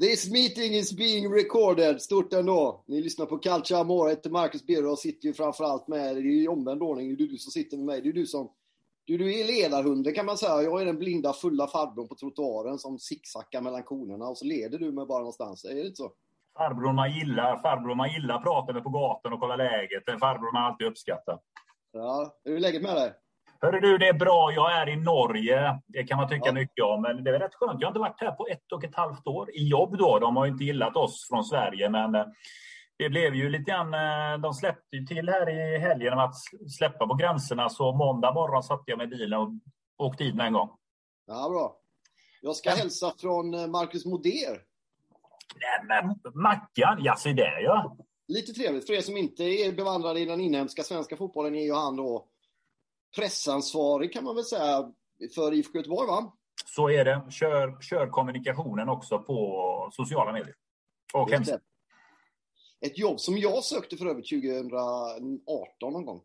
This meeting is being recorded. Stort ändå. Ni lyssnar på Calcio Amore. Jag heter Marcus Birro och sitter ju framförallt med, i omvänd ordning, det är du som sitter med mig. Det är du som, du, du är ledarhunden kan man säga. Jag är den blinda fulla farbrorn på trottoaren som zigzaggar mellan konerna och så leder du mig bara någonstans. Är det inte så? Farbror man gillar, farbror man gillar pratar med på gatan och kollar läget. En farbror man alltid uppskattar. Ja, hur är läget med dig? Hörru du, det är bra. Jag är i Norge. Det kan man tycka mycket om, men det är rätt skönt. Jag har inte varit här på ett och ett halvt år. I jobb då. De har inte gillat oss från Sverige, men eh, det blev ju lite grann... eh, De släppte ju till här i helgen om att släppa på gränserna, så måndag morgon satte jag mig i bilen och åkte med en gång. Ja, bra. Jag ska hälsa från eh, Marcus Moder. Nej, men Mackan, ja se där ja. Lite trevligt. För er som inte är bevandrade i den inhemska svenska fotbollen är ju han då pressansvarig kan man väl säga för IFK Göteborg va? Så är det. Kör, kör kommunikationen också på sociala medier. Och hemsidan. Ett jobb som jag sökte för övrigt 2018 någon gång.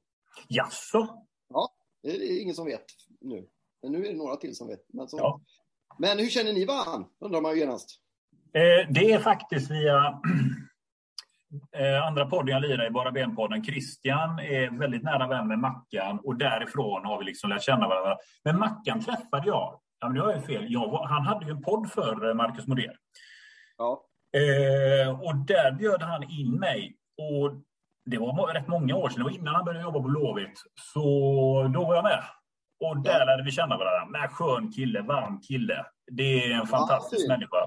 Jaså? Ja, det är ingen som vet nu. Men nu är det några till som vet. Men, så... Ja. Men hur känner ni varandra? Undrar man ju genast. Eh, det är faktiskt via eh, andra podden jag lirar i, Bara Ben-podden. Christian är väldigt nära vän med Mackan och därifrån har vi liksom lärt känna varandra. Men Mackan träffade jag. Ja, men nu har jag fel. Jag var, han hade ju en podd för eh, Marcus Moder. Ja. Eh, och där bjöd han in mig. Och det var rätt många år sedan. Det var innan han började jobba på Blåvitt. Så då var jag med. Och där lärde vi känna varandra. Men skön kille, varm kille. Det är en fantastisk fint. människa.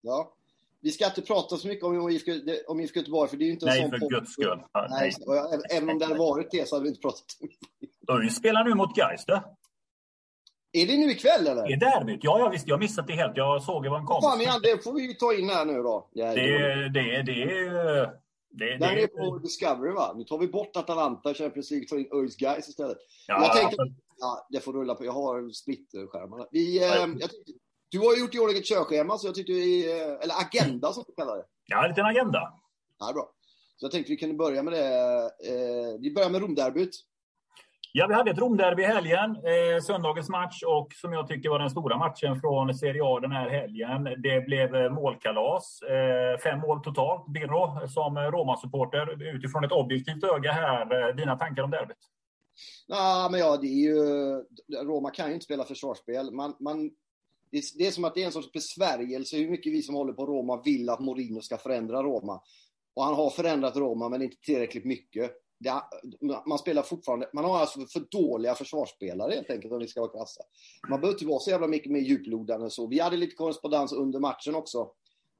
ja. Vi ska inte prata så mycket om IFK, om IFK Göteborg, för det är ju inte en Nej, sån för guds skull. Ja, Nej, och jag, även om det hade varit det så hade vi inte pratat om det. Spelar nu mot Gais. Är det nu ikväll eller? Det är derbyt. Ja, jag visst. Jag missat det helt. Jag såg det var en Vad fan, kompis. Jan, det får vi ju ta in här nu då. Ja, Det, är- det, det, är- det, Den det, är på Discovery va? Nu tar vi bort Atalanta, Champions League, tar in ÖIS Guys istället. Ja, jag tänkte, ja, det får rulla på. Jag har splitterskärmarna. Vi, Ja, eh, ja. jag tyckte, du har gjort i ordning ett körschema, så jag tyckte vi, eh, eller agenda som vi kallar det. Har en liten agenda. Ja, bra. Så jag tänkte vi kunde börja med det. Eh, vi börjar med Romderbyt. Ja, vi hade ett Romderby i helgen, eh, söndagens match och som jag tycker var den stora matchen från Serie A den här helgen. Det blev eh, målkalas, eh, fem mål totalt. Birro, som Roma-supporter, utifrån ett objektivt öga här, eh, dina tankar om derbyt? Ja, men ja, det är ju... Roma kan ju inte spela försvarsspel. Man, man, det, det är som att det är en sorts besvärjelse hur mycket vi som håller på Roma vill att Mourinho ska förändra Roma. Och han har förändrat Roma, men inte tillräckligt mycket. Det, man spelar fortfarande... Man har alltså för dåliga försvarsspelare helt enkelt, om vi ska vara krassa. Man behöver inte vara så jävla mycket mer djuplodande så. Vi hade lite korrespondens under matchen också.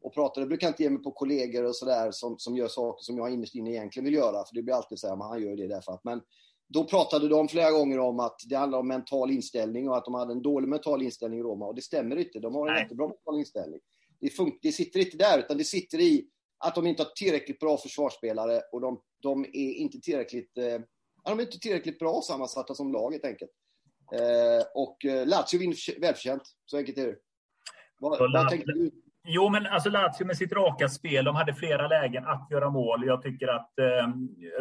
Och pratade, jag brukar inte ge mig på kollegor och sådär som, som gör saker som jag innerst inne egentligen vill göra. För det blir alltid så här, man han gör det därför att. Men då pratade de flera gånger om att det handlar om mental inställning och att de hade en dålig mental inställning i Roma. Och det stämmer inte. De har en Nej. jättebra mental inställning. Det, fun- det sitter inte där, utan det sitter i att de inte har tillräckligt bra försvarsspelare och de, de är inte tillräckligt, eh, de är inte tillräckligt bra sammansatta som lag helt enkelt. Eh, och eh, Lazio vinner för- välförtjänt. Så enkelt är det. Vad, vad tänker du? Jo, men alltså Lazio med sitt raka spel, de hade flera lägen att göra mål. Jag tycker att eh,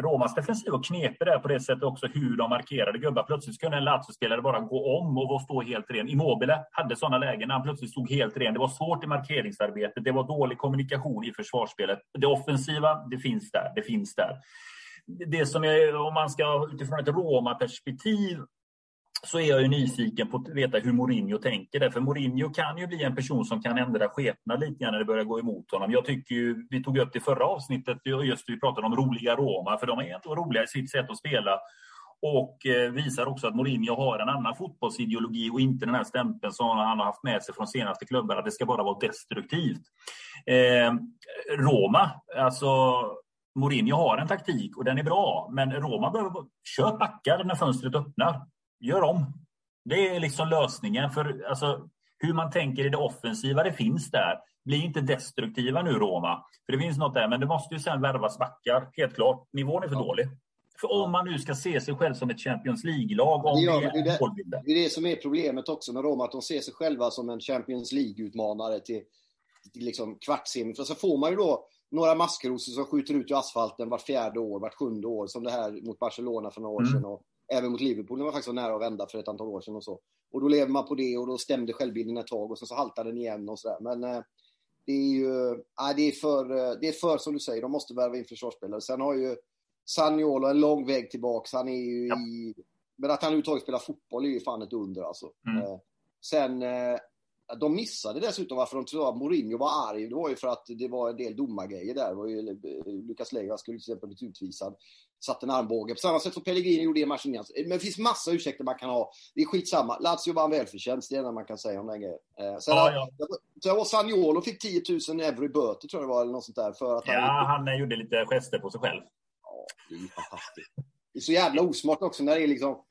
Romas defensiv var knepig där på det sättet också, hur de markerade gubbar. Plötsligt kunde en Lazio-spelare bara gå om och stå helt ren. Immobile hade sådana lägen när han plötsligt stod helt ren. Det var svårt i markeringsarbetet, det var dålig kommunikation i försvarsspelet. Det offensiva, det finns där. Det finns där. Det som är, om man ska utifrån ett Roma-perspektiv så är jag ju nyfiken på att veta hur Mourinho tänker. Där. För Mourinho kan ju bli en person som kan ändra skepnad lite grann när det börjar gå emot honom. Jag tycker ju, vi tog upp det i förra avsnittet, just vi pratade om roliga Roma, för de är ändå roliga i sitt sätt att spela. Och eh, visar också att Mourinho har en annan fotbollsideologi och inte den här stämpeln som han har haft med sig från senaste klubbarna, att det ska bara vara destruktivt. Eh, Roma, alltså Mourinho har en taktik och den är bra, men Roma behöver köpa backar när fönstret öppnar gör om. Det är liksom lösningen. För alltså, hur man tänker i det offensiva, det finns där. Bli inte destruktiva nu, Roma. För det finns något där, men det måste ju sen värvas backar. Helt klart. Nivån är för ja. dålig. För om man nu ska se sig själv som ett Champions League-lag, om det, det, är det, det är det som är problemet också med Roma, att de ser sig själva som en Champions League-utmanare till, till liksom kvartssemi. För så får man ju då några maskrosor som skjuter ut i asfalten vart fjärde år, vart sjunde år, som det här mot Barcelona för några år mm. sedan. Och Även mot Liverpool när man faktiskt var nära att vända för ett antal år sedan och så. Och då lever man på det och då stämde självbilden ett tag och sen så haltade den igen och sådär. Men eh, det är ju, äh, det är för, eh, det är för som du säger, de måste värva in försvarsspelare. Sen har ju Saniolo en lång väg tillbaks. Han är ju ja. i, men att han överhuvudtaget spelar fotboll är ju fan ett under alltså. Mm. Eh, sen eh, de missade dessutom varför de trodde att Mourinho var arg. Det var ju för att det var en del domargrejer där. Det var ju, Lukas Leiva skulle till exempel bli utvisad. Satt en armbåge. På samma sätt som Pellegrini gjorde i matchen innan. Men det finns massa ursäkter man kan ha. Det är skitsamma. Lazio vann välförtjänst. Det är det man kan säga om den grejen. Eh, sen ja, ja. Sagnolo fick 10 000 euro i böter tror jag det var. Eller något sånt där, för att ja, han, han gjorde lite gester på sig själv. Ja, det är fantastiskt. Det är så jävla osmart också när det är liksom...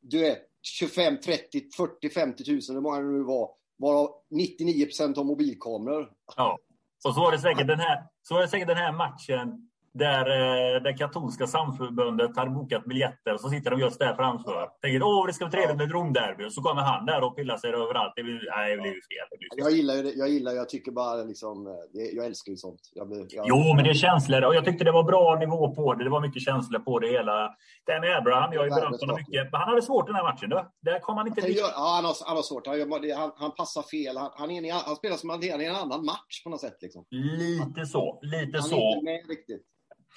Du är 25, 30, 40, 50 000, hur många det nu var varav 99 procent har mobilkameror. Ja, och så var det säkert den här, så var det säkert den här matchen där eh, det katolska samförbundet hade bokat biljetter så sitter de just där framför. Tänker åh det ska bli trevligt med ett Romderby. Och så kommer han där och pillar sig överallt. Det blir, nej, det blir fel. Det blir fel. Jag gillar ju jag gillar, jag tycker bara liksom, eh, jag älskar ju sånt. Jag jag... Jo, men det är känslor och jag tyckte det var bra nivå på det. Det var mycket känslor på det hela. Den Abraham, jag har ju berömt honom mycket. Men han hade svårt den här matchen. Då. Där kom han inte han gör, Ja, han har, han har svårt. Han, han, han passar fel. Han, han, är, han spelar som han är i en annan match på något sätt. Liksom. Lite så. Lite så. riktigt.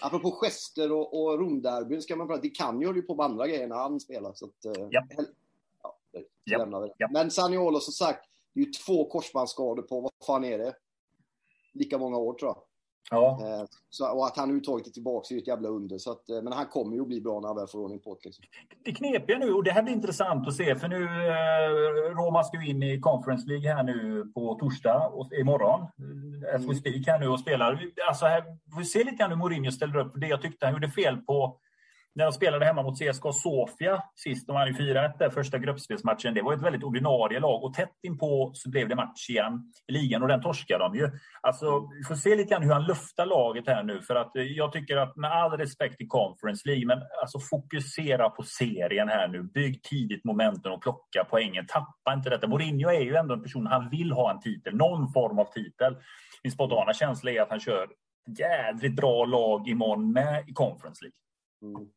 Apropå gester och, och Romderbyn ska man prata Det kan ju på med andra grejer när han spelar. Så att, eh, ja. ja, det. Ja. Men Saniolo som sagt, det är ju två korsbandsskador på, vad fan är det? Lika många år tror jag. Ja. Eh, så, och att han överhuvudtaget är tillbaka är ju ett jävla under. Så att, eh, men han kommer ju att bli bra när han väl får ordning på det. Liksom. Det knepiga nu, och det här blir intressant att se, för nu eh, Roma ska ju in i Conference League här nu på torsdag och imorgon. As we mm. speak här nu och spelar. Alltså här, vi ser lite grann hur Mourinho ställer upp det jag tyckte han gjorde fel på när de spelade hemma mot CSKA Sofia sist, de vann ju 4-1 där första gruppspelsmatchen. Det var ett väldigt ordinarie lag och tätt inpå så blev det match igen i ligan och den torskade de ju. Alltså, vi får se lite grann hur han luftar laget här nu för att eh, jag tycker att med all respekt till Conference League, men alltså fokusera på serien här nu. Bygg tidigt momentum och plocka poängen. Tappa inte detta. Mourinho är ju ändå en person, han vill ha en titel, någon form av titel. Min spontana känsla är att han kör jädrigt bra lag imorgon med i Conference League. Mm.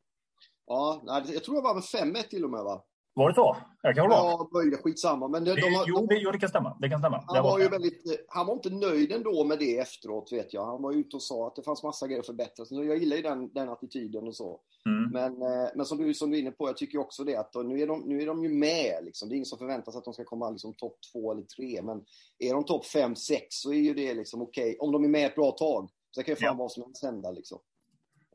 Ja, jag tror det var med 5-1 till och med va? Var det så? Jag kan hålla Ja, skitsamma. Men det, det, de har, jo, det, jo, det kan stämma. Det kan stämma. Han var, var ju väldigt, han var inte nöjd ändå med det efteråt, vet jag. Han var ute och sa att det fanns massa grejer att förbättra. Så jag gillar ju den, den attityden och så. Mm. Men, eh, men som, du, som du är inne på, jag tycker också det att nu är de, nu är de ju med. Liksom. Det är ingen som förväntar sig att de ska komma liksom, topp två eller tre. Men är de topp fem, sex så är ju det liksom okej. Okay. Om de är med ett bra tag. Så kan ju fan ja. vad som helst hända. Liksom.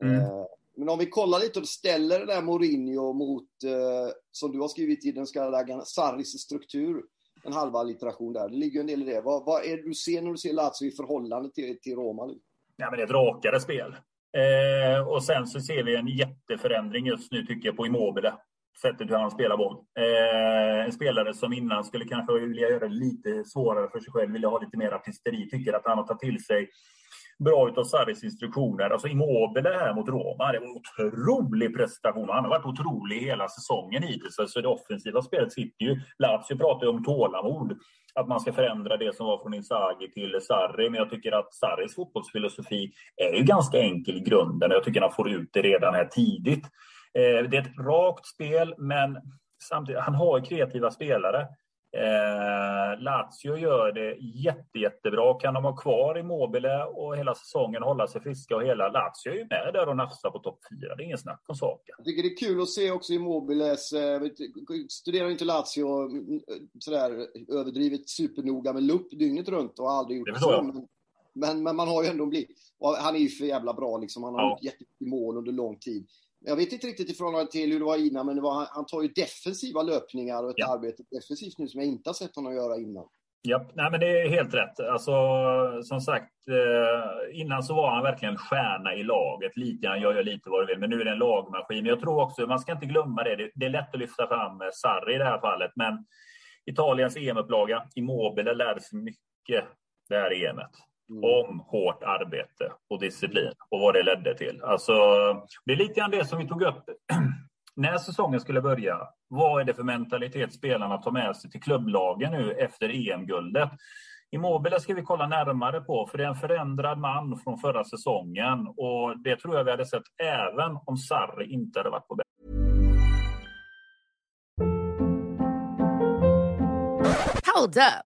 Mm. Eh, men om vi kollar lite och ställer det där Mourinho mot, eh, som du har skrivit i den så kallade Sarris struktur, en halva allitteration där. Det ligger en del i det. Vad, vad är det du ser när du ser Lazio i förhållande till, till Roma nu? Ja, men det är ett rakare spel. Eh, och sen så ser vi en jätteförändring just nu tycker jag på Immobile. sättet hur han spelar boll. Eh, en spelare som innan skulle kanske vilja göra det lite svårare för sig själv, vilja ha lite mer artisteri, tycker att han har tagit till sig bra utav Sarris instruktioner. Alltså Immobile här mot Roma, det var en otrolig prestation. Han har varit otrolig hela säsongen hittills. Alltså det offensiva spelet sitter ju. Lazio pratar ju om tålamod. Att man ska förändra det som var från Inzaghi till Sarri. Men jag tycker att Sarris fotbollsfilosofi är ju ganska enkel i grunden. Jag tycker att han får ut det redan här tidigt. Eh, det är ett rakt spel, men samtidigt, han har kreativa spelare. Eh, Lazio gör det jätte, jättebra. Kan de ha kvar Immobile och hela säsongen hålla sig friska och hela Lazio är ju med där och nafsar på topp fyra. Det är ingen snack om saken. Jag tycker det är kul att se också Immobiles, eh, studerar inte Lazio mm, sådär överdrivet supernoga med lupp dygnet runt och aldrig gjort det. Så, men, men, man har ju ändå blivit, och han är ju för jävla bra liksom. Han har ja. gjort jättemycket mål under lång tid. Jag vet inte riktigt i förhållande till hur det var innan, men var, han tar ju defensiva löpningar och ett ja. arbete defensivt nu som jag inte har sett honom göra innan. Ja, nej, men det är helt rätt. Alltså, som sagt, eh, innan så var han verkligen stjärna i laget. Lite, han gör lite vad du vill, men nu är det en lagmaskin. Jag tror också, man ska inte glömma det, det är lätt att lyfta fram Sarri i det här fallet, men Italiens EM-upplaga, Immobile lärde sig mycket det här EMet. Mm. om hårt arbete och disciplin och vad det ledde till. Alltså, det är lite grann det som vi tog upp när säsongen skulle börja. Vad är det för mentalitet spelarna tar med sig till klubblagen nu efter EM-guldet? Immobile ska vi kolla närmare på, för det är en förändrad man från förra säsongen och det tror jag vi hade sett även om Sarri inte hade varit på bänken. Hold up.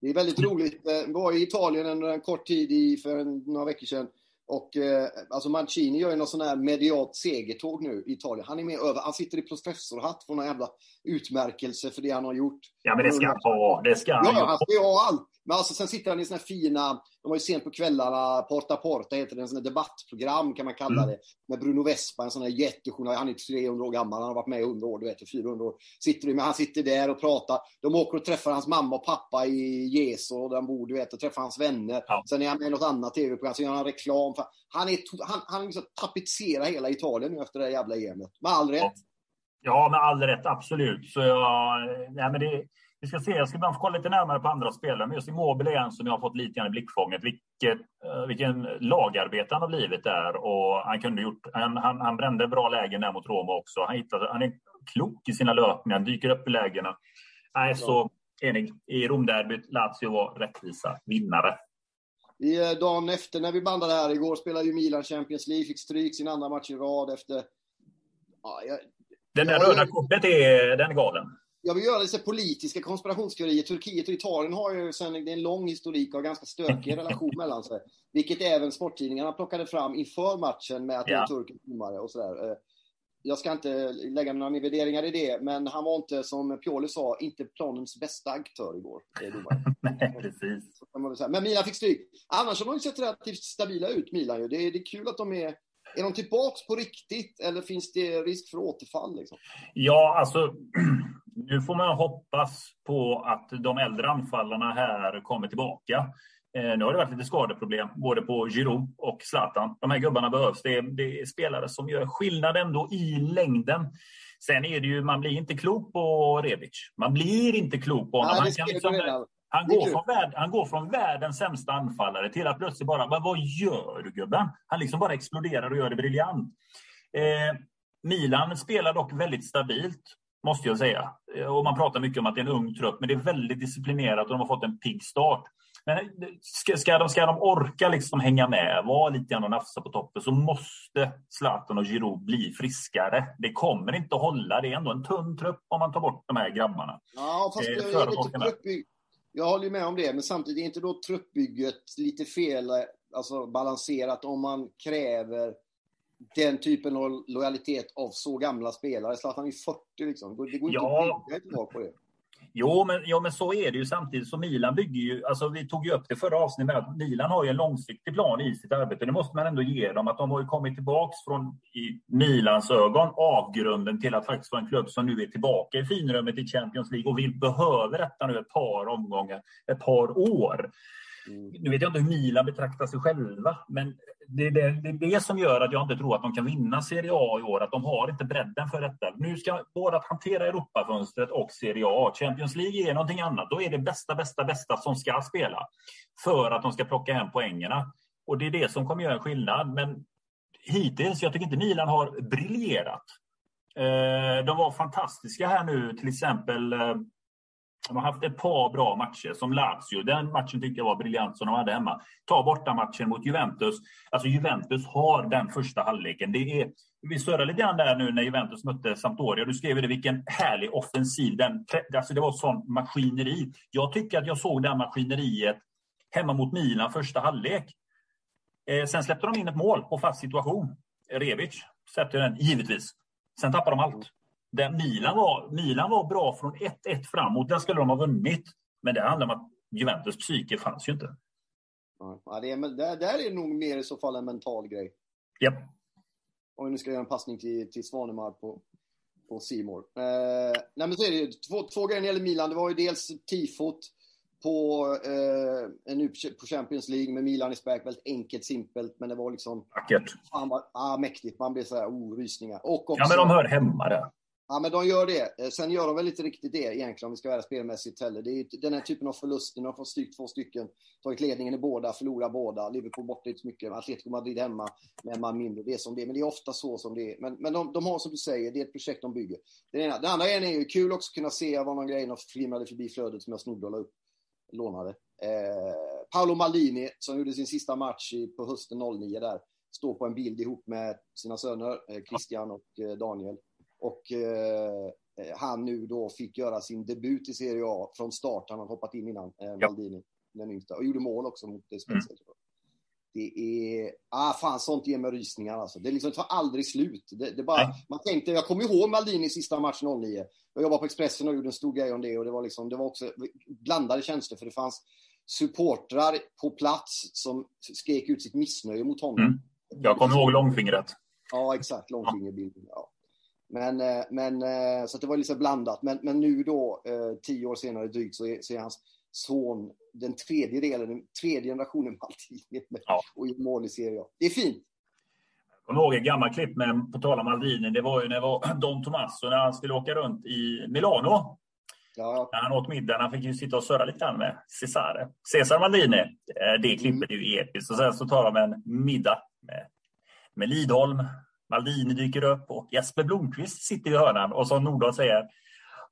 Det är väldigt roligt. Jag eh, var i Italien en, en kort tid i, för några veckor sedan och eh, alltså Mancini gör ju någon sån här medialt segertåg nu i Italien. Han är med över, han sitter i professorhatt, får någon jävla utmärkelse för det han har gjort. Ja, men det ska han ha. Det ska han Ja, han ska ha allt. Men alltså, sen sitter han i såna här fina, de har ju sent på kvällarna, Porta Porta heter det, en sån här debattprogram kan man kalla mm. det. Med Bruno Vespa, en sån här jättejournalist, han är 300 år gammal, han har varit med i 100 år, du vet, 400 år. Sitter men han sitter där och pratar. De åker och träffar hans mamma och pappa i Jesu, där de bor, du vet, och träffar hans vänner. Ja. Sen är han med i något annat tv-program, så gör han reklam. För, han, är, han, han liksom tapetserar hela Italien nu efter det jävla EMet. Med all rätt. Ja, med all rätt, absolut. Så jag, nej, men det, vi ska se, jag ska bara få kolla lite närmare på andra spelare. Men just Immobile är en som jag har fått lite grann i blickfånget. Vilket, uh, vilken lagarbete han har blivit där. Och han, kunde gjort, han, han, han brände bra lägen där mot Roma också. Han, hittade, han är klok i sina löpningar, dyker upp i lägena. Nej, så enig. I Romderbyt, Lazio var rättvisa vinnare. I, eh, dagen efter när vi bandade här igår spelade ju Milan Champions League, fick stryk sin andra match i rad efter... Ja, jag, den där röda kortet är, den är galen jag vill göra lite politiska konspirationsteorier. Turkiet och Italien har ju sedan det är en lång historik av ganska stökig relation mellan sig. Vilket även sporttidningarna plockade fram inför matchen med att ja. det är turkisk domare och sådär. Eh, jag ska inte lägga några mer värderingar i det, men han var inte, som Pioli sa, inte planens bästa aktör igår. Nej, precis. Men Milan fick stryk. Annars har de sett relativt stabila ut, Milan. Det är, det är kul att de är... Är de tillbaks på riktigt eller finns det risk för återfall? Liksom? Ja, alltså nu får man hoppas på att de äldre anfallarna här kommer tillbaka. Eh, nu har det varit lite skadeproblem både på Giroud och Zlatan. De här gubbarna behövs. Det är, det är, spelare som gör skillnad ändå i längden. Sen är det ju, man blir inte klok på Rebic. Man blir inte klok på honom. Nej, han, kan liksom, han, går från värld, han går från världens sämsta anfallare till att plötsligt bara, men vad gör du gubben? Han liksom bara exploderar och gör det briljant. Eh, Milan spelar dock väldigt stabilt, måste jag säga. Eh, och man pratar mycket om att det är en ung trupp, men det är väldigt disciplinerat och de har fått en pigg start. Men ska, ska, de, ska de orka liksom hänga med, vara lite grann och nafsa på toppen, så måste Zlatan och Giroud bli friskare. Det kommer inte att hålla. Det är ändå en tunn trupp om man tar bort de här grabbarna. Ja, fast eh, jag, är jag håller med om det, men samtidigt är inte då truppbygget lite fel, alltså balanserat om man kräver den typen av lojalitet av så gamla spelare. Zlatan är 40 liksom. Det går inte ja. att bygga tillbaka på det. Jo men, ja, men så är det ju samtidigt som Milan bygger ju, alltså vi tog ju upp det förra avsnittet att Milan har ju en långsiktig plan i sitt arbete. Det måste man ändå ge dem, att de har ju kommit tillbaks från, i Milans ögon, avgrunden till att faktiskt vara en klubb som nu är tillbaka i finrummet i Champions League och vi behöver detta nu ett par omgångar, ett par år. Mm. Nu vet jag inte hur Milan betraktar sig själva, men det är det, det är det, som gör att jag inte tror att de kan vinna Serie A i år. Att de har inte bredden för detta. Nu ska både att hantera Europafönstret och Serie A. Champions League är någonting annat. Då är det bästa, bästa, bästa som ska spela för att de ska plocka hem poängerna. Och det är det som kommer göra en skillnad. Men hittills, jag tycker inte Milan har briljerat. Eh, de var fantastiska här nu, till exempel eh, de har haft ett par bra matcher, som Lazio. Den matchen tyckte jag var briljant som de hade hemma. Ta borta matchen mot Juventus. Alltså Juventus har den första halvleken. Det är, vi surrade lite grann där nu när Juventus mötte Sampdoria. Du skrev det, vilken härlig offensiv. Den, alltså det var sån maskineri. Jag tycker att jag såg det maskineriet hemma mot Milan första halvlek. Eh, sen släppte de in ett mål på fast situation. Revic sätter den, givetvis. Sen tappar de allt. Där Milan, var, Milan var bra från 1-1 framåt. Där skulle de ha vunnit. Men det handlar om att Juventus psyke fanns ju inte. Ja, det är, där, där är det nog mer i så fall en mental grej. Japp. Om vi nu ska göra en passning till, till Svanemar på, på Simor. Eh, nej men så är det ju. Två, två grejer när det gäller Milan. Det var ju dels tifot på, eh, nu på Champions League med Milan i spärk. Väldigt enkelt, simpelt, men det var liksom... Vackert. Fan vad, ah, mäktigt. Man blir så här, oh, rysningar. Och också, ja, men de hör hemma där. Ja, men de gör det. Eh, sen gör de väl inte riktigt det egentligen om vi ska vara spelmässigt heller. Det är den här typen av förluster. De har fått styrt två stycken, tagit ledningen i båda, förlorat båda. Liverpool borta inte så mycket, Atletico Madrid hemma med en man mindre. Det är som det Men det är ofta så som det är. Men, men de, de har som du säger, det är ett projekt de bygger. Den, ena. den andra grejen är ju kul också att kunna se vad någon grej flimrade förbi flödet som jag snodde och la upp. Lånade. Eh, Paolo Maldini som gjorde sin sista match på hösten 09 där. Står på en bild ihop med sina söner eh, Christian och eh, Daniel. Och eh, han nu då fick göra sin debut i Serie A från start. Han har hoppat in innan eh, Maldini, den yngsta. Och gjorde mål också mot Spezia. Mm. Det är... Ah, fan, sånt ger mig rysningar alltså. Det, liksom, det tar aldrig slut. Det, det bara, man tänkte, jag kommer ihåg Maldini sista match 09. Jag jobbade på Expressen och gjorde en stor grej om det. Och det var, liksom, det var också blandade känslor, för det fanns supportrar på plats som skrek ut sitt missnöje mot honom. Mm. Jag kommer ihåg långfingret. Ja, exakt. Långfingerbilden. Ja. Men, eh, men, eh, så det var lite blandat. Men, men nu då, eh, tio år senare drygt, så är, så är hans son den tredje delen, den tredje generationen Maldini ja. och gör mål i Serie A. Det är fint. Jag kommer ihåg ett gammalt klipp med, på tal om Maldini. Det var ju när var Don Tomasso när han skulle åka runt i Milano. Ja. När han åt middag. Han fick ju sitta och surra lite grann med Cesare. Cesar Maldini. Det klippet är ju episkt. Och sen så tar de en middag med, med Lidholm, Maldini dyker upp och Jesper Blomqvist sitter i hörnan och som Nordahl säger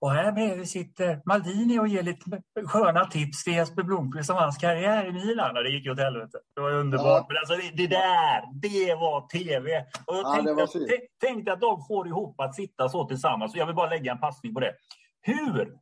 och här bredvid sitter Maldini och ger lite sköna tips till Jesper Blomqvist om hans karriär i Milan. Och det gick ju åt helvete. Det var underbart. Ja. Men alltså det, det, där, det var tv. Och jag ja, tänkte, tänkte att de får ihop att sitta så tillsammans. Och jag vill bara lägga en passning på det. Hur?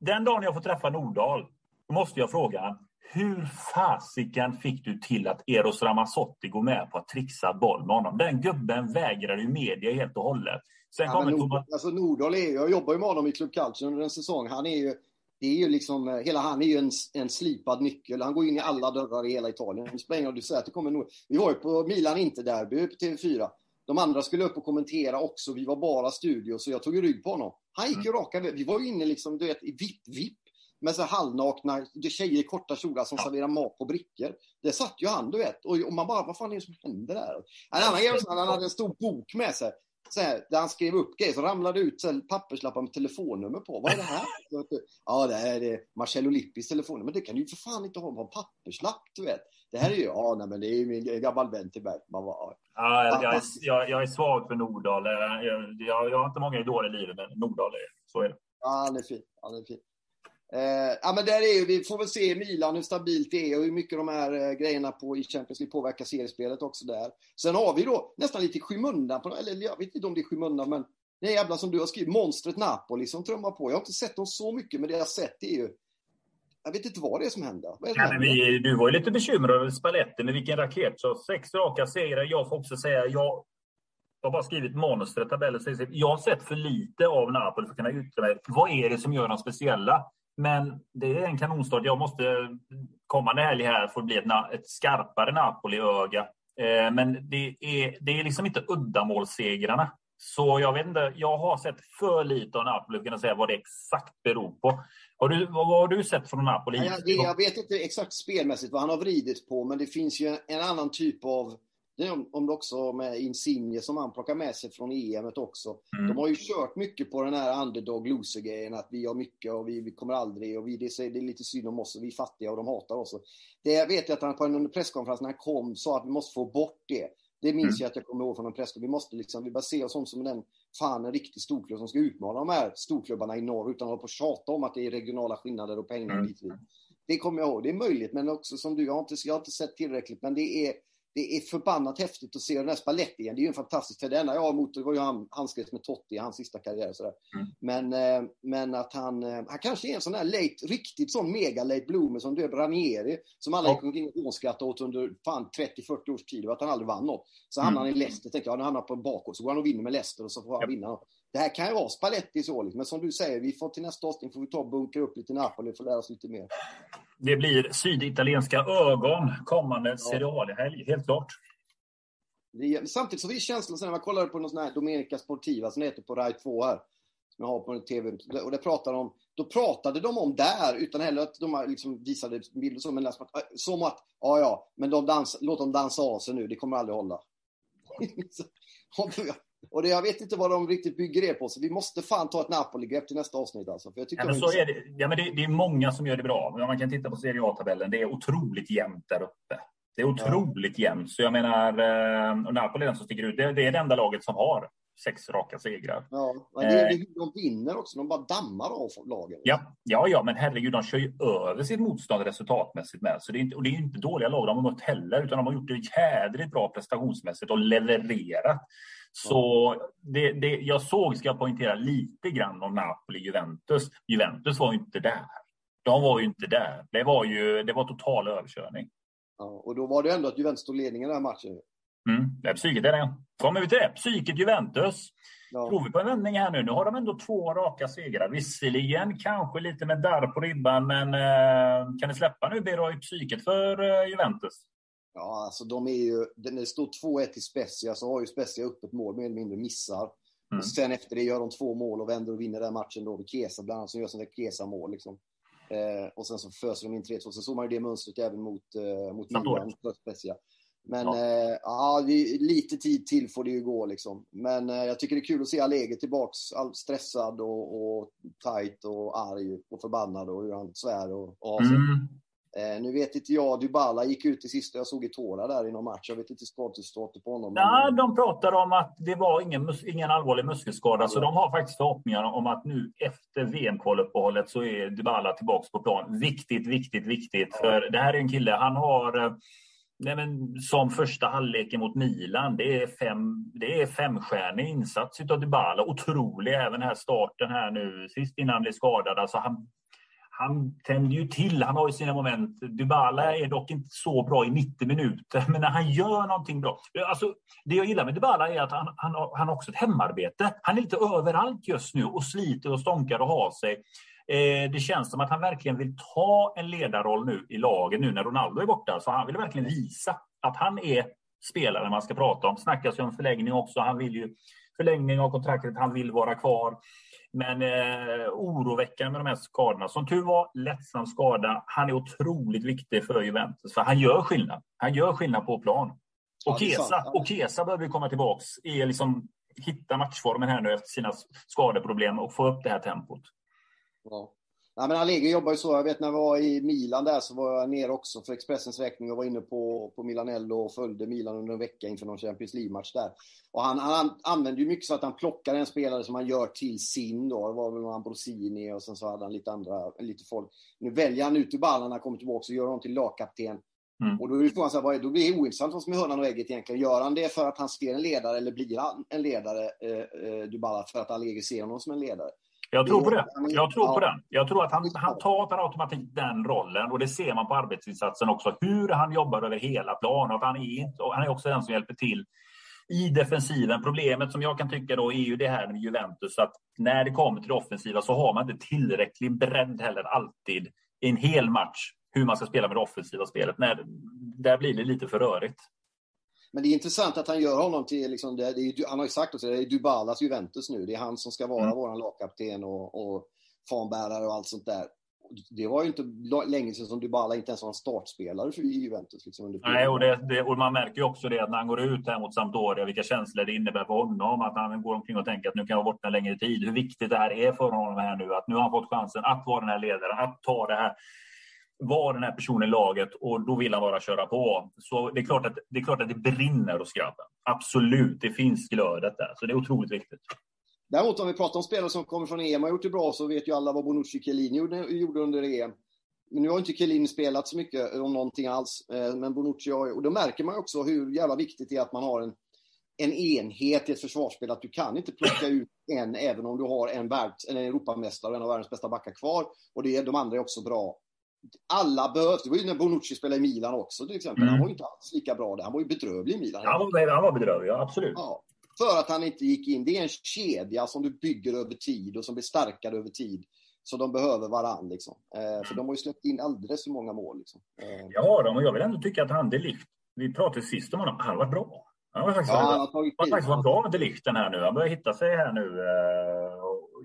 Den dagen jag får träffa Nordahl, då måste jag fråga honom. Hur fasiken fick du till att Eros Ramazzotti går med på att trixa boll med honom? Den gubben vägrar ju media helt och hållet. Sen ja, kommer Nord, Thomas... alltså Nordahl är, jag jobbar ju med honom i Club Culture under en säsong. Han är ju, det är ju liksom, eh, hela han är ju en, en slipad nyckel. Han går in i alla dörrar i hela Italien. Det spelar ingen du säger att det kommer Nord... Vi var ju på Milan Inter-derby på TV4. De andra skulle upp och kommentera också. Vi var bara studio, så jag tog rygg på honom. Han gick ju mm. raka Vi var ju inne liksom, du vet, i vipp-vipp med så halvnakna tjejer i korta kjolar som ja. serverar mat på brickor. Det satt ju han, du vet. Och, och man bara, vad fan är det som händer där? En annan grej han hade en stor bok med sig. Så här, där han skrev upp grejer, så ramlade ut så papperslappar med telefonnummer på. Vad är det här? ja, det här är Marcello Lippis telefonnummer. Men det kan du ju för fan inte ha på en papperslapp, du vet. Det här är ju, ja, nej, men det är ju min gammal vän till mig. Man bara, ja, jag, jag, är, jag, jag är svag för Nordahl. Jag, jag, jag har inte många idoler i livet, men Nordahl är så är det. Ja, han är fin. Han är fin. Eh, ja, men där är ju, vi får väl se i Milan hur stabilt det är och hur mycket de här eh, grejerna på, i Champions League påverkar seriespelet också där. Sen har vi då nästan lite skymundan, på, eller jag vet inte om det är skymundan, men det jävla som du har skrivit, monstret Napoli som trummar på. Jag har inte sett dem så mycket, men det jag har sett är ju jag vet inte vad det är som händer. Är ja, vi, du var ju lite bekymrad över Spalletti, men vilken raket. Så sex raka segrar. Jag får också säga, jag har bara skrivit monstret, tabellen. Jag har sett för lite av Napoli för att kunna yttra mig. Vad är det som gör dem speciella? Men det är en kanonstart. Jag måste kommande helg här få bli ett, ett skarpare Napoli-öga. Eh, men det är, det är liksom inte uddamålssegrarna. Så jag vet inte, jag har sett för lite av Napoli för att kunna säga vad det exakt beror på. Har du, vad, vad har du sett från Napoli? Jag, jag vet inte exakt spelmässigt vad han har vridit på, men det finns ju en, en annan typ av det är om, det också med Insigne som han plockar med sig från EM också. Mm. De har ju kört mycket på den här underdog loser-grejen, att vi har mycket och vi, vi kommer aldrig och vi, det, det är lite synd om oss och vi är fattiga och de hatar oss. Det vet jag att han på en presskonferens när han kom sa att vi måste få bort det. Det minns mm. jag att jag kommer ihåg från en presskonferens. Vi måste liksom, vi bara se oss om som den, fan en riktig storklubb som ska utmana de här storklubbarna i norr utan att hålla på och tjata om att det är regionala skillnader och pengar mm. Det kommer jag ihåg. Det är möjligt, men också som du, jag har inte, jag har inte sett tillräckligt, men det är det är förbannat häftigt att se den här Spalletti igen. Det är ju en fantastisk, för det enda jag har emot det var ju han handskrets med Totti i hans sista karriär. Sådär. Mm. Men, eh, men att han, eh, han kanske är en sån här late, riktigt sån mega late bloomer som du Ranieri, som alla gick omkring och hånskrattade åt under fan 30-40 års tid och att han aldrig vann något. Så hamnar mm. han i Leicester, tänkte jag, han hamnar på bakåt, så går han och vinner med Leicester och så får han vinna något. Det här kan ju vara Spalletti så, liksom. men som du säger, vi får till nästa avsnitt får vi ta och bunkra upp lite Napoli och lära oss lite mer. Det blir syditalienska ögon kommande ja. serialhelg, helt klart. Det, samtidigt så vi känslan sen när man kollade på någon sån här Domenica Sportiva som heter på Rai 2 här, som jag har på TV, och det pratade om, då pratade de om där, utan heller att de liksom visade bilder så, men som att, som att ja ja, men de dans, låt dem dansa av sig nu, det kommer aldrig hålla. Och det, jag vet inte vad de riktigt bygger det på, så vi måste fan ta ett Napoli-grepp till nästa avsnitt. Alltså, för jag tycker ja, men så är det, ja, men det, det, är många som gör det bra. Men man kan titta på Serie A-tabellen, det är otroligt jämnt där uppe. Det är otroligt ja. jämnt. Så jag menar, eh, och Napoli är den som sticker ut. Det, det, är det enda laget som har sex raka segrar. Ja, men det är, eh, de vinner också. De bara dammar av lagen. Ja, ja, ja, men herregud, de kör ju över sitt motstånd resultatmässigt med. Så det är inte, och det är inte dåliga lag de har mött heller, utan de har gjort det jädrigt bra prestationsmässigt och levererat. Så det, det, jag såg, ska jag poängtera, lite grann om Napoli-Juventus. Juventus var ju inte där. De var ju inte där. Det var ju det var total överkörning. Ja, och då var det ändå att Juventus tog ledningen den här matchen. Mm, det är psyket är det. Kommer vi till det. Psyket Juventus. Ja. Tror vi på en vändning här nu? Nu har de ändå två raka segrar. Visserligen kanske lite med darr på ribban, men eh, kan ni släppa nu Bero i psyket för eh, Juventus? Ja, alltså de är ju, det står 2-1 till Spezia så har ju Spezia öppet mål, mer eller mindre missar. Mm. Och sen efter det gör de två mål och vänder och vinner den matchen då vid Kesa bland annat, som gör sådana där Kesa-mål. Liksom. Eh, och sen så föser de in 3-2. Sen såg man ju det mönstret även mot, eh, mot Milan, Spezia. Men ja. Eh, ja, lite tid till får det ju gå liksom. Men eh, jag tycker det är kul att se Allegri tillbaks, all stressad och, och tight och arg och förbannad och hur han svär och, och mm. Eh, nu vet inte jag, Dybala gick ut i sista jag såg i Tora där i någon match. Jag vet inte statusstatus på honom. Ja, men... de pratar om att det var ingen, ingen allvarlig muskelskada, ja. så de har faktiskt förhoppningar om att nu efter VM-kvaluppehållet så är Dybala tillbaka på plan. Viktigt, viktigt, viktigt. Ja. För det här är en kille, han har eh, Nej, men som första halvleken mot Milan, det är, fem, det är femstjärnig insats av Dybala. Otrolig, även här starten här nu sist innan han blev skadad. Alltså han, han tänder ju till. Han har ju sina moment. Dybala är dock inte så bra i 90 minuter, men när han gör någonting bra. Alltså, det jag gillar med Dybala är att han, han, han har också ett hemarbete. Han är lite överallt just nu och sliter och stånkar och har sig. Eh, det känns som att han verkligen vill ta en ledarroll nu i laget nu när Ronaldo är borta. Så han vill verkligen visa att han är spelaren man ska prata om. Snackas ju om förlängning också. Han vill ju förlängning av kontraktet. Han vill vara kvar. Men eh, oroväckande med de här skadorna. Som tur var, lättsam skada. Han är otroligt viktig för Juventus, för han gör skillnad. Han gör skillnad på plan. Och Kesa, och Kesa behöver komma tillbaks, är liksom, hitta matchformen här nu efter sina skadeproblem och få upp det här tempot. Ja. Ja, men Allegri jobbar ju så. Jag vet när jag var i Milan där så var jag nere också för Expressens räkning och var inne på, på Milanello och följde Milan under en vecka inför någon Champions League-match där. Och han, han använde ju mycket så att han plockar en spelare som han gör till sin då. Det var väl någon Ambrosini och sen så hade han lite andra, lite folk. Nu väljer han ut ur ballen när han kommer tillbaka och gör honom till lagkapten. Mm. Och då är frågan så här, då blir det ointressant vad som är hörnan och ägget egentligen. Gör han det för att han ser en ledare eller blir han en ledare, eh, eh, Dybala, för att Allegri ser honom som en ledare? Jag tror på det. Jag tror på den. Jag tror att han, han tar per automatik den rollen och det ser man på arbetsinsatsen också. Hur han jobbar över hela planen. Att han, är han är också den som hjälper till i defensiven. Problemet som jag kan tycka då är ju det här med Juventus att när det kommer till det offensiva så har man inte tillräcklig bredd heller alltid i en hel match hur man ska spela med det offensiva spelet. När, där blir det lite för rörigt. Men det är intressant att han gör honom till, liksom, det, det är, han har ju sagt också, det är Dubalas Juventus nu. Det är han som ska vara mm. vår lagkapten och, och fanbärare och allt sånt där. Det var ju inte länge sedan som Dybala inte ens var en startspelare för Juventus. Liksom, Nej, och, det, det, och man märker ju också det att när han går ut här mot Sampdoria, vilka känslor det innebär för honom. Att han går omkring och tänker att nu kan jag vara borta längre tid. Hur viktigt det här är för honom här nu. Att nu har han fått chansen att vara den här ledaren, att ta det här var den här personen i laget och då vill han bara köra på. Så det är klart att det, är klart att det brinner hos grabben. Absolut, det finns glödet där. Så det är otroligt viktigt. Däremot om vi pratar om spelare som kommer från EM och har gjort det bra så vet ju alla vad Bonucci Chiellini gjorde, under EM. Men nu har inte Chiellini spelat så mycket om någonting alls. Eh, men Bonucci har ju, Och då märker man också hur jävla viktigt det är att man har en, en enhet i ett försvarsspel. Att du kan inte plocka ut en även om du har en, världs, en Europamästare och en av världens bästa backar kvar. Och det, de andra är också bra alla behövde. Det var ju när Bonucci spelade i Milan också till exempel. Mm. Han var ju inte alls lika bra där. Han var ju bedrövlig i Milan. Han var, han var bedrövlig, ja, absolut. Ja, för att han inte gick in. Det är en kedja som du bygger över tid och som blir starkare över tid. Så de behöver varann. Liksom. Eh, för de har ju släppt in alldeles för många mål. Liksom. Eh. Ja, de, och jag vill ändå tycka att han, Delikt, vi pratade sist om honom, han var bra. Han var faktiskt, ja, han har tagit han faktiskt varit bra med Delikten här nu. Han börjar hitta sig här nu. Eh,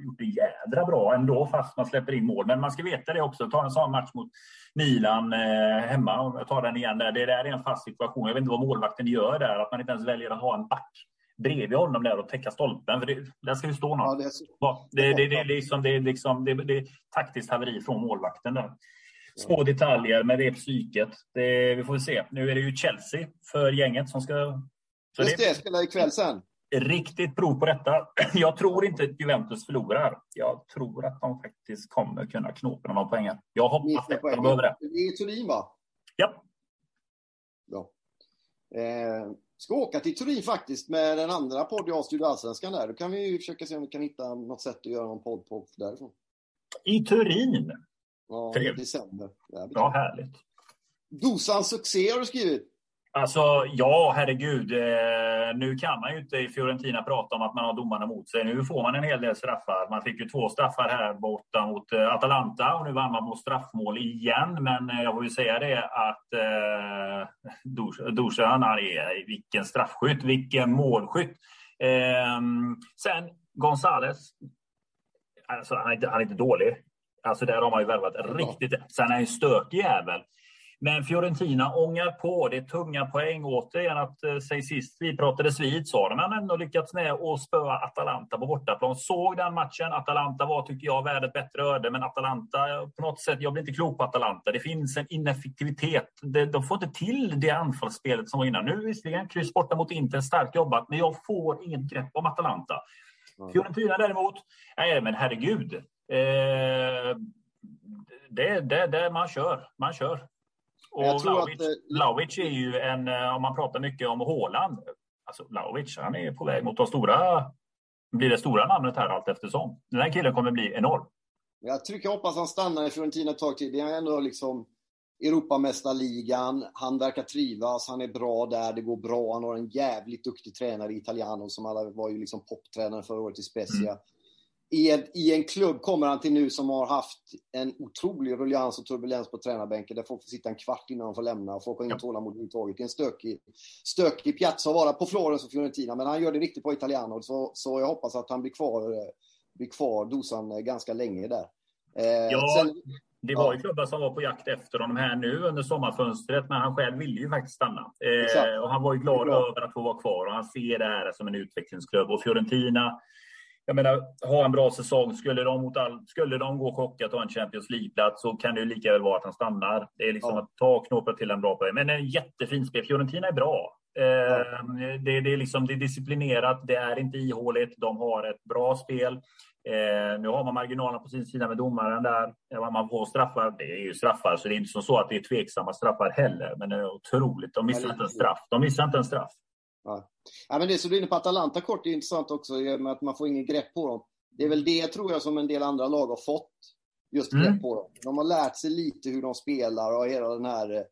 gjort det jädra bra ändå, fast man släpper in mål. Men man ska veta det också. Ta en sån match mot Milan eh, hemma, om jag tar den igen där. Det där är en fast situation. Jag vet inte vad målvakten gör där, att man inte ens väljer att ha en back bredvid honom där och täcka stolpen. För det, där ska ju stå någon. Ja, det, är det, det, det, liksom, det, liksom, det, det är taktiskt haveri från målvakten där. Små detaljer, men det är psyket. Det, vi får se. Nu är det ju Chelsea för gänget som ska... Så Just det, det spelar ikväll sen riktigt prov på detta. Jag tror inte att Juventus förlorar. Jag tror att de faktiskt kommer kunna knåpa några poäng. Jag hoppas det. De behöver det. Det är Turin, va? Ja. Bra. Eh, ska åka till Turin faktiskt med den andra podden jag Studio Allsvenskan där. Då kan vi försöka se om vi kan hitta något sätt att göra någon podd på därifrån. I Turin? Ja, i december. Ja, härligt. Dosans succé har du skrivit. Alltså, ja, herregud. Eh, nu kan man ju inte i Fiorentina prata om att man har domarna mot sig. Nu får man en hel del straffar. Man fick ju två straffar här borta mot eh, Atalanta och nu vann man på straffmål igen. Men eh, jag får ju säga det att eh, Dusan, är vilken straffskytt, vilken målskytt. Eh, sen Gonzales, alltså, han, är inte, han är inte dålig. Alltså där har man ju värvat riktigt. Sen är han ju stökig jävel. Men Fiorentina ångar på. Det är tunga poäng. Återigen att eh, sist vi pratades vid så har de ändå lyckats med att spöa Atalanta på bortaplan. Såg den matchen. Atalanta var, tycker jag, värd ett bättre öde. Men Atalanta, på något sätt, jag blir inte klok på Atalanta. Det finns en ineffektivitet. De får inte till det anfallsspelet som var innan. Nu visserligen, kryss borta mot Inter, starkt jobbat. Men jag får inget grepp om Atalanta. Mm. Fiorentina däremot, nej men herregud. Eh, det, det, det man kör. Man kör. Och Vlahovic, att, Vlahovic är ju en, eh, om man pratar mycket om Håland, alltså Vlahovic, han är på väg mot de stora, blir det stora namnet här allt eftersom. Den här killen kommer bli enorm. Jag tycker jag hoppas han stannar i Fiorentina ett tag till. Det är ändå liksom Europamästarligan. Han verkar trivas. Han är bra där. Det går bra. Han har en jävligt duktig tränare i Italiano som alla var ju liksom poptränare förra året i Spezia. Mm. I, en, I en klubb kommer han till nu som har haft en otrolig ruljans och turbulens på tränarbänken där folk får sitta en kvart innan de får lämna och folk har inget tålamod överhuvudtaget. Det är en stökig, stökig piazza att vara på Florens och Fiorentina men han gör det riktigt på Italiano så, så jag hoppas att han blir kvar, blir kvar dosan ganska länge där. Eh, ja, sen, det var ju klubbar som var på jakt efter honom här nu under sommarfönstret, men han själv ville ju faktiskt stanna. Eh, och han var ju glad över att få vara kvar och han ser det här som en utvecklingsklubb. Och Fiorentina, jag menar, ha en bra säsong. Skulle de, mot all, skulle de gå chockat och ha en Champions League-plats så kan det ju lika väl vara att han stannar. Det är liksom ja. att ta knåpa till en bra poäng. Men en jättefin spel. Fiorentina är bra. Eh, ja. det, det, är liksom, det är disciplinerat, det är inte ihåligt. De har ett bra spel. Eh, nu har man marginalerna på sin sida med domaren där. Eh, man får straffar, det är ju straffar, så det är inte så att det är tveksamma straffar heller. Men det är otroligt, de missar inte en straff. De missar inte en straff. Ja. Ja men det som du är inne på Atalanta kort är intressant också, med att man får ingen grepp på dem. Det är väl det, tror jag, som en del andra lag har fått. Just grepp mm. på dem. De har lärt sig lite hur de spelar och hela den här, eh,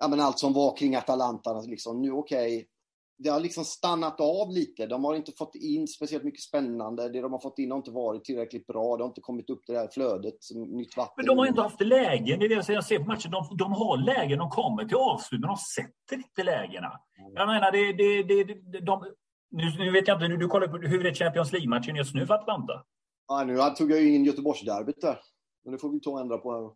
ja men allt som var kring Atalanta. Liksom, nu okej, okay, det har liksom stannat av lite. De har inte fått in speciellt mycket spännande. Det de har fått in har inte varit tillräckligt bra. Det har inte kommit upp det här flödet, nytt vatten. Men de har inte haft lägen. Det är det jag ser på matchen. De, de har lägen, de kommer till avslut, men de sätter inte lägena. Mm. Jag menar, det, det, det, de, nu, nu, vet jag inte, du kollar på hur är Champions League-matchen just nu för Atlanta? Ja, nu tog jag ju in Göteborgsderbyt där. Men det får vi ta och ändra på här.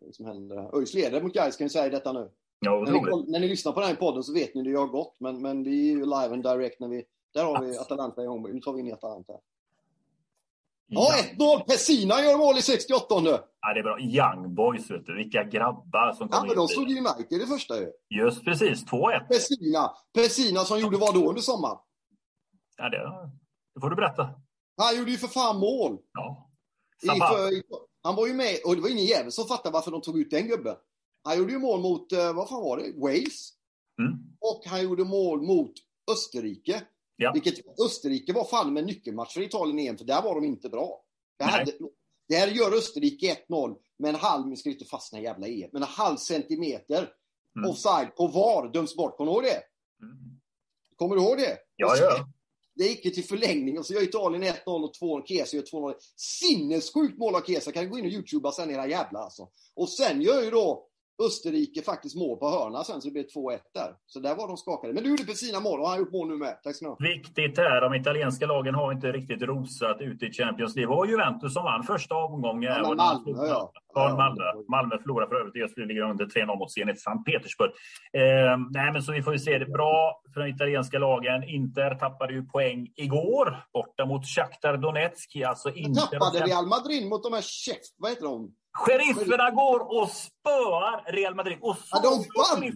Det som händer. ÖIS leder mot Gais kan jag säga detta nu. Ja, när, ni, när ni lyssnar på den här podden så vet ni hur det har gått, men, men vi är ju live and direct när vi... Där har vi Atalanta i Homburg. Nu tar vi in Atalanta. Ja, 1-0! Pessina gör mål i 68 Ja, det är bra. Young boys, vet du. Vilka grabbar som kom Ja, men de slog ju United det första ju. Just precis. 2-1. Pessina. Pessina som gjorde vad då under sommaren? Ja, det, det får du berätta. Han gjorde ju för fan mål. Ja. I, för, han var ju med, och det var ingen jävel som fattade varför de tog ut den gubben. Han gjorde ju mål mot, eh, vad fan var det, Wales. Mm. Och han gjorde mål mot Österrike. Ja. Vilket Österrike var fan med nyckelmatch för Italien igen, för där var de inte bra. Det, hade, det här gör Österrike 1-0 med en halv, ska inte fastna i jävla EM, men en halv centimeter mm. offside på VAR döms bort. Kommer du ihåg det? Mm. Kommer du ihåg det? Ja, ja. Det gick ju till förlängning och så gör Italien 1-0 och 2 Kesa gör 2-0. Sinnessjukt mål av Kesa. Kan gå in och youtuba sen era jävla alltså. Och sen gör ju då Österrike faktiskt mål på hörna sen, så det blev 2-1 där. Så där var de skakade. Men du gjorde sina mål och han har gjort mål nu med. Tack ska Viktigt här, de italienska lagen har inte riktigt rosat ute i Champions League. Det var Juventus som vann första omgången. Ja, Malmö, ja. ja. Malmö. Malmö förlorade för övrigt. Just nu ligger under 3-0 mot Zenit Sankt Petersburg. Eh, nej, men så vi får ju se det. Bra för de italienska lagen. Inter tappade ju poäng igår borta mot Shakhtar Donetsk. Alltså Inter tappade Real Madrid mot de här chef... Vad heter de? Sherifferna går och spöar Real Madrid. Och så, ja, de vann!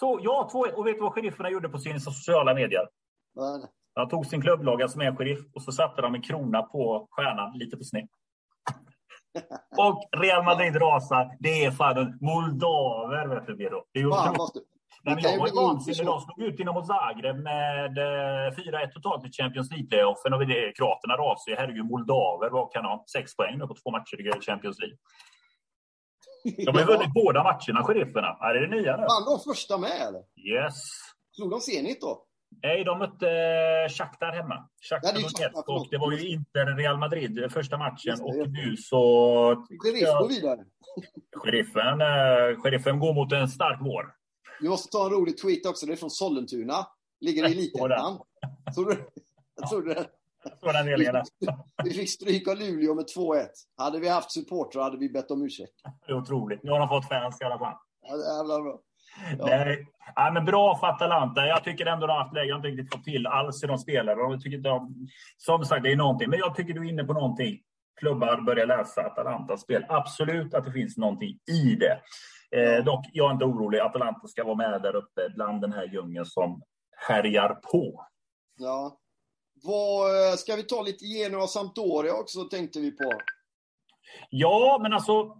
Så, ja, två, och vet du vad sherifferna gjorde på sina sociala medier? Nej. De tog sin klubblogga som är en sheriff och så satte de en krona på stjärnan, lite på sned. och Real Madrid rasar. Det är fan moldaver, vet du. Det är ju Nej, jag var vansinnig. De slog ut mot Zagreb med 4-1 eh, totalt i Champions League-playoffen. Och kroaterna rasar ju. Herregud, moldaver vad kan ha? Sex poäng på två matcher i Champions League. De har ju vunnit båda matcherna, sherifferna. Är det nya nu? Vann de första med eller? Yes. Slog de Zenit då? Nej, de mötte eh, Shakhtar hemma. Shakhtar ja, Donetsk. Och det var ju inte Real Madrid eh, första matchen. och nu så... Sheriff går vidare. Sheriffen, eh, sheriffen går mot en stark vår. Vi måste ta en rolig tweet också. Det är från Sollentuna. Ligger i Elitettan. Såg du, såg du det? Den Vi fick stryk av Luleå med 2-1. Hade vi haft supportrar hade vi bett om ursäkt. Det är otroligt. Nu har de fått fans i alla fall. Jävla bra. Ja. Nej. Ja, men bra för Atalanta. Jag tycker ändå de har haft läge. De har inte riktigt fått till alls hur de spelar. Jag tycker de, som sagt, det är någonting. Men jag tycker du är inne på någonting. Klubbar börjar läsa Atalantas spel. Absolut att det finns någonting i det. Eh, dock, jag är inte orolig. Atalanta ska vara med där uppe bland den här djungeln som härjar på. Ja, vad, eh, ska vi ta lite Genoa Sampdoria också, tänkte vi på? Ja, men alltså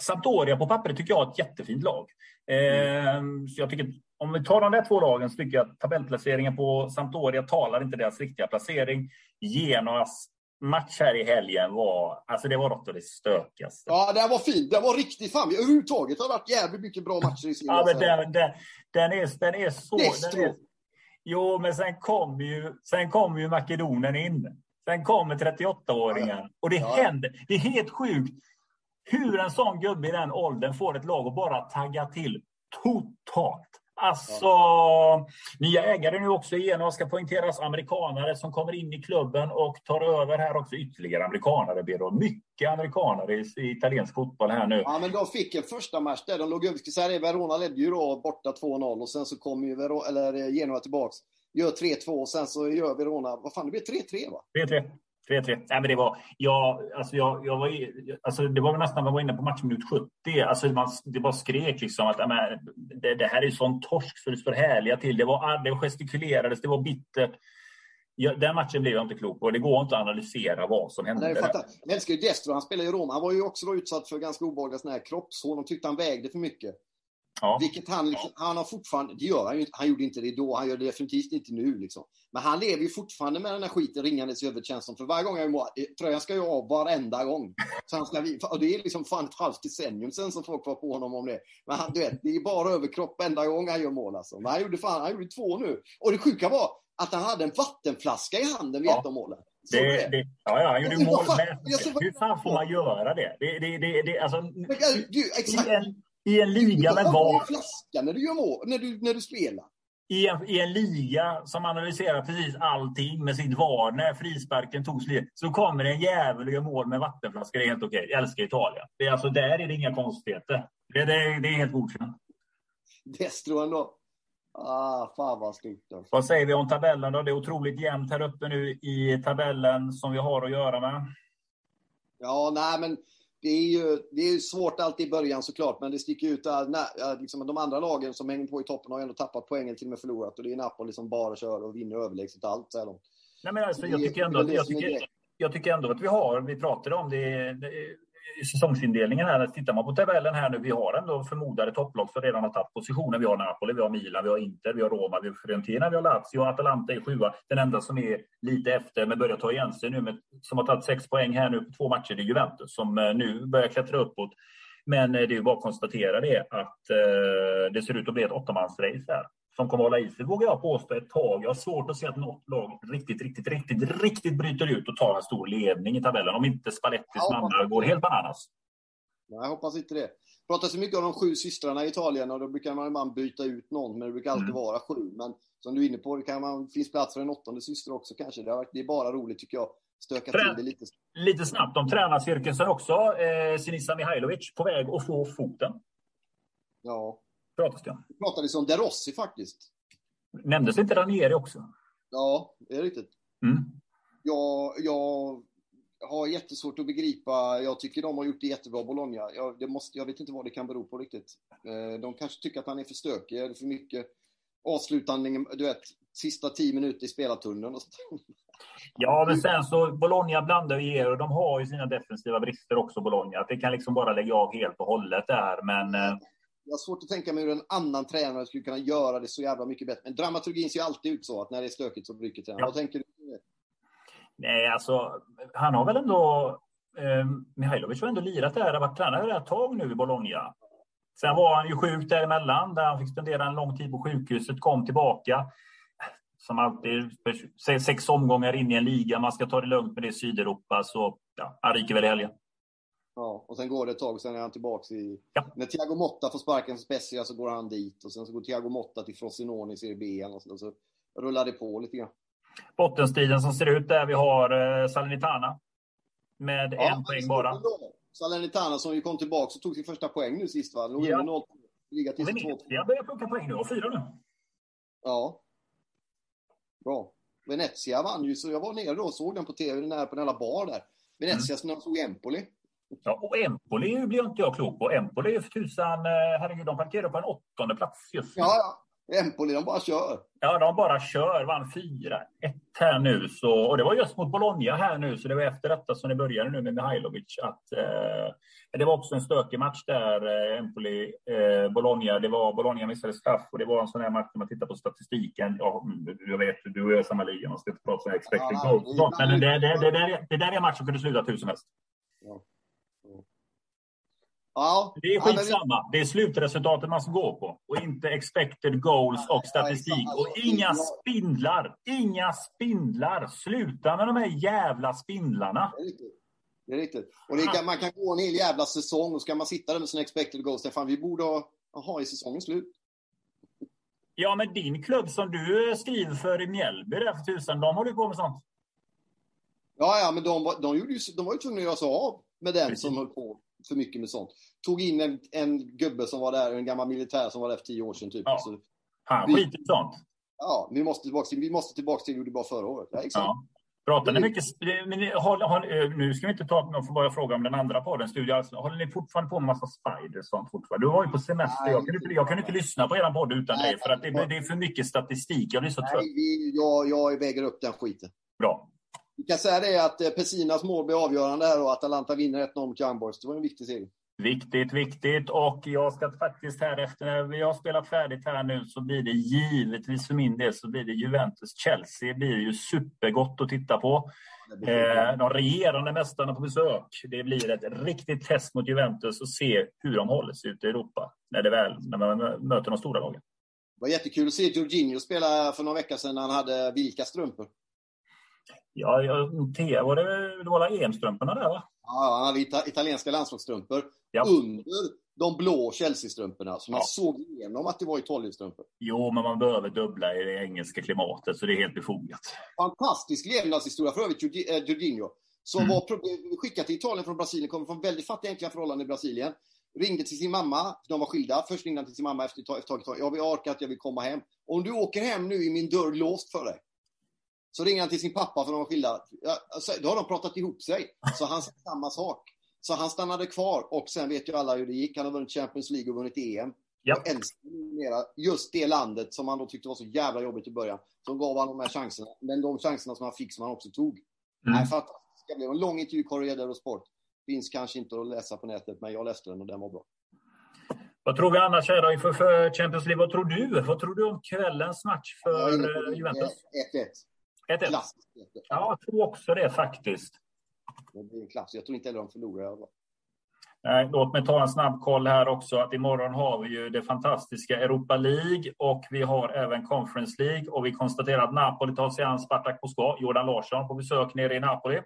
Sampdoria på pappret tycker jag är ett jättefint lag. Eh, så jag tycker, om vi tar de där två lagen så tycker jag att tabellplaceringen på Sampdoria talar inte deras riktiga placering. Genoas match här i helgen var, alltså det var något av det stökigaste. Ja, den var fin. Den var riktigt fan. Överhuvudtaget har det varit jävligt mycket bra matcher i serien. Ja, men den, den, den, är, den är så... Destro. Den är, jo, men sen kom ju, sen kom ju Makedonen in. Sen kommer 38-åringen. Och det Ja. händer. Det är helt sjukt hur en sån gubbe i den åldern får ett lag att bara tagga till totalt. Alltså, nya ägare nu också igen och ska poängteras amerikanare som kommer in i klubben och tar över här också ytterligare amerikanare. Bero. Mycket amerikanare i, i italiensk fotboll här nu. Ja, men de fick en första match där. De låg över. Säga det, Verona ledde ju då borta 2-0 och sen så kom ju Verona, eller eh, Genoa tillbaks. Gör 3-2 och sen så gör Verona, vad fan det blev 3-3 va? 3-3. 3-3. Nej, men det var, jag, alltså jag, jag var, alltså det var väl nästan, man var inne på matchminut 70. Alltså man, det bara skrek liksom att men, det, det här är sån torsk så det står härliga till. Det var, det gestikulerades, det var bittert. Ja, den matchen blev jag inte klok på. Det går inte att analysera vad som hände. Nej, jag. Jag älskar ju Destro, han spelar i Roma. Han var ju också då utsatt för ganska obehagliga kroppshål. här. De tyckte han vägde för mycket. Ja. Vilket han, liksom, han har fortfarande, det gör han ju inte. Han gjorde inte det då, han gör det definitivt inte nu liksom. Men han lever ju fortfarande med den här skiten ringandes i huvudet känns som. För varje gång jag mål, eh, tröjan ska ju av varenda gång. Så han ska, och det är liksom fan ett halvt decennium sen som folk var på honom om det. Men han, du vet, det är bara överkropp varenda gång han gör mål alltså. Men han gjorde fan, han gjorde två nu. Och det sjuka var att han hade en vattenflaska i handen vid Ja. ett av målen. Det, det, ja, ja, han gjorde mål såg- Hur fan får man göra det? det, det, det, det alltså, Men, eh, du, exakt. i, en, I en liga med Du VAR en flaska när du gör mål, när du, när du spelar. i en, i en liga som analyserar precis allting med sitt VAR, när frisparken togs, så kommer en jävel och gör mål med vattenflaska. Det är helt okej. Jag älskar Italien. Det är alltså, där är det inga konstigheter. Det, det, det är helt godkänt. Destro ändå. Ah, fan vad stort. Alltså. Vad säger vi om tabellen då? Det är otroligt jämnt här uppe nu i tabellen som vi har att göra med. Ja, nej men det är ju det är svårt alltid i början såklart, men det sticker ut där. Nej, ja, liksom, de andra lagen som hänger på i toppen har ju ändå tappat poängen, till och med förlorat. Och det är Napoli som bara kör och vinner överlägset allt så här långt. Nej, men alltså, jag, tycker ändå, jag, tycker, jag tycker ändå att vi har, vi pratade om det, säsongsindelningen här. Tittar man på tabellen här nu, vi har ändå förmodade topplag som redan har tagit positioner. Vi har Napoli, vi har Milan, vi har Inter, vi har Roma, vi har Fiorentina, vi har Lazio, Atalanta är sjua. Den enda som är lite efter, men börjar ta igen sig nu, med, som har tagit sex poäng här nu på två matcher, det är Juventus som eh, nu börjar klättra uppåt. Men eh, det är ju bara att konstatera det att eh, det ser ut att bli ett åttamansrace här. Som kommer att hålla i sig, vågar jag påstå, ett tag. Jag har svårt att se att något lag riktigt, riktigt, riktigt, riktigt bryter ut och tar en stor ledning i tabellen. Om inte Spallettis mannar går helt bananas. Nej, jag hoppas inte det. Det pratas mycket om de sju systrarna i Italien och då brukar man ibland byta ut någon, men det brukar alltid Mm. vara sju. Men som du är inne på, det kan man, finns plats för en åttonde syster också kanske. Det, har, varit- det är bara roligt tycker jag. Stöka Trä- till det lite. Lite snabbt om tränarcirkusen också. Eh, Sinisa Mihailovic på väg att få foten. Ja. Pratas det om. Det pratades om De Rossi faktiskt. Nämndes inte Ranieri också? Ja, det är riktigt. Mm. Jag, jag har jättesvårt att begripa. Jag tycker de har gjort det jättebra, Bologna. Jag, måste, jag vet inte vad det kan bero på riktigt. Eh, De kanske tycker att han är för stökig, eller för mycket avslutning, du vet, sista tio minuter i spelartunneln. Ja, men sen så Bologna blandar och ger och de har ju sina defensiva brister också, Bologna. Det kan liksom bara lägga av helt och hållet där. Men eh, Jag har svårt att tänka mig hur en annan tränare skulle kunna göra det så jävla mycket bättre. Men dramaturgin ser ju alltid ut så, att när det är stökigt så rycker tränaren. Ja. Vad tänker du? nej, alltså han har väl ändå... Eh, Mihailovic har ändå lirat där, har varit tränare ett tag nu i Bologna. Sen var han ju sjuk däremellan, där han fick spendera en lång tid på sjukhuset, kom tillbaka. Som alltid, sex omgångar in i en liga, man ska ta det lugnt med det i Sydeuropa, så ja, han ryker väl i helgen. Ja, och sen går det ett tag och sen är han tillbaks i... Ja. När Thiago Motta får sparken Spezia så går han dit och sen så går Thiago Motta till Frosinone i Serie B och så, och så rullar det på lite grann. Bottenstriden som ser ut där vi har eh, Salernitana. Med en poäng bara. Salernitana som ju kom tillbaka och tog sin första poäng nu sist va? Låg Ja. under 0 Liga till 2 Venezia börjar plocka poäng nu och fyra nu. Ja. Bra. Venezia vann ju, så jag var nere då och såg den på tv, nära på den jävla bar där. Venezia som såg Empoli. Ja, och Empoli blir inte jag klok på. Empoli är för tusan, eh, herregud, de parkerar på en åttonde plats just nu. Ja. Empoli, de bara kör. Ja, de bara kör. Vann 4-1 här nu. Så, och det var just mot Bologna här nu, så det var efter detta som det började nu med Mihailovic. Att, eh, det var också en stökig match där, eh, Empoli, eh, Bologna. Det var, Bologna missade straff och det var en sån här match när man tittar på statistiken. Ja, jag vet, du och jag är samma liga, man ska inte prata om expected Ja, goals. Men det, det, det, det, där- är en match som kunde sluta hur som helst. Ja, Det är ja, men vi- skitsamma. Det är slutresultatet man ska gå på och inte expected goals och statistik. Och inga Ja. spindlar. Inga spindlar. Sluta med de här jävla spindlarna. Det är riktigt. Det är riktigt. Och det kan, man kan gå en hel jävla säsong och ska man sitta där med sina expected goals, Stefan, vi borde ha, ha i säsongens slut. Ja, men din klubb som du skriver för i Mjällby där för tusan, de håller ju på med sånt. Ja, ja, men de, var- de, gjorde ju, de var ju tvungna att göra sig av med den Precis. som höll på för mycket med sånt. Tog in en, en gubbe som var där, en gammal militär som var där för tio år sedan typ. Ja. Så, Han skiter i sånt. ja, vi måste tillbaka till, vi måste tillbaka till hur det var förra året. Ja, exakt. Ja. Pratar ni mycket... Men ni- håll, håll, eh, nu ska vi inte ta... Jag får bara fråga om den andra podden, Studio. Håller ni fortfarande på med massa spiders och sånt fortfarande? Du var ju på semester. Jag kunde inte, jag kunde inte lyssna på er podd utan Nej. dig för att det, det är för mycket statistik. Jag blir så trött. Vi, jag, jag väger upp den skiten. Bra. Vi kan säga det att eh, Pessinas mål blir avgörande här och Atalanta vinner 1-0 mot Young Boys. Det var en viktig seger. Viktigt, viktigt. Och jag ska faktiskt här efter när vi har spelat färdigt här nu så blir det givetvis för min del så blir det Juventus-Chelsea. blir ju supergott att titta på. Det Eh, de regerande mästarna på besök. Det blir ett riktigt test mot Juventus och se hur de håller sig ute i Europa när, det väl, när man möter de stora lagen. Det var jättekul att se Jorginho spela för några veckor sedan när han hade vilka strumpor. Ja, jag, Thea, var det, det var EM-strumporna där va? Ja, han hade ita italienska landslagsstrumpor Ja. under de blå Chelsea-strumporna. Så man Ja. såg igenom att det var Italien-strumpor. Jo, men man behöver dubbla i det engelska klimatet så det är helt befogat. Fantastisk levnadshistoria för övrigt, eh, Jorginho. Som Mm. var skickad till Italien från Brasilien, kommer från väldigt fattiga enkla förhållanden i Brasilien. Ringde till sin mamma, de var skilda. Först ringde han till sin mamma efter ett tag, efter ett tag. Jag vill orka att jag vill komma hem. Om du åker hem nu är min dörr låst för dig. Så ringer han till sin pappa för de var skilda. Alltså, då har de pratat ihop sig. Så han sa samma sak. Så han stannade kvar och sen vet ju alla hur det gick. Han har vunnit Champions League och vunnit EM. Ja. Och älskar just det landet som han då tyckte var så jävla jobbigt i början. Som gav honom de här chanserna. Men de chanserna som han fick som han också tog. Mm. Nej, fantastiskt. Det blev en lång intervju i Corriere dello Sport. Finns kanske inte att läsa på nätet, men jag läste den och den var bra. Vad tror vi annars här då inför för Champions League? Vad tror du? Vad tror du om kvällens match för eh. Juventus? 1-1. 1-1. Klassiskt 1-1. Ja, jag tror också det faktiskt. Det blir en klass. Jag tror inte heller de förlorar. Nej, låt mig ta en snabb koll här också. Att imorgon har vi ju det fantastiska Europa League och vi har även Conference League. Och vi konstaterar att Napoli tar sig an Spartak Moskva. Jordan Larsson på besök nere i Napoli.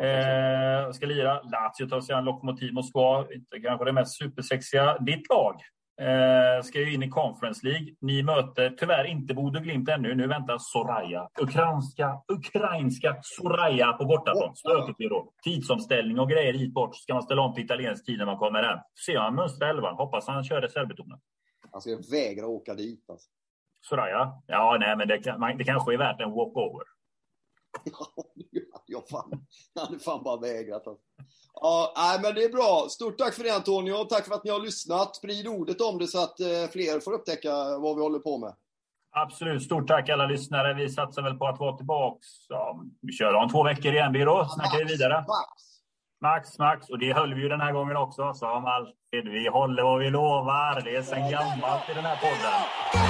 Eh, ska lira. Lazio tar sig an Lokomotiv Moskva. Inte kanske det mest supersexiga. Ditt lag eh, ska ju in i Conference League. Ni möter tyvärr inte Bodø Glimt ännu. Nu väntar Soraya. Ukrainska, ukrainska Soraya på bortaplan. Stökigt blir då. Tidsomställning och grejer hit bort. Ska man ställa om till italiensk tid när man kommer hem. Ser han mönstra elvan. Hoppas han kör reservbetonat. Alltså, jag vägrar åka dit. Alltså. Soraya? Ja, nej, men det, det kanske är värt en walkover. jag fan, hade fan bara vägrat. Alltså. Ja, nej, men det är bra. Stort tack för det Antonio. Tack för att ni har lyssnat. Sprid ordet om det så att eh, fler får upptäcka vad vi håller på med. Absolut. Stort tack alla lyssnare. Vi satsar väl på att vara tillbaks. Ja, vi kör om två veckor igen, Biro. Snackar vi vidare. Max. Max, Max. Och det höll vi ju den här gången också. Som alltid. Vi håller vad vi lovar. Det är sen gammalt i den här podden.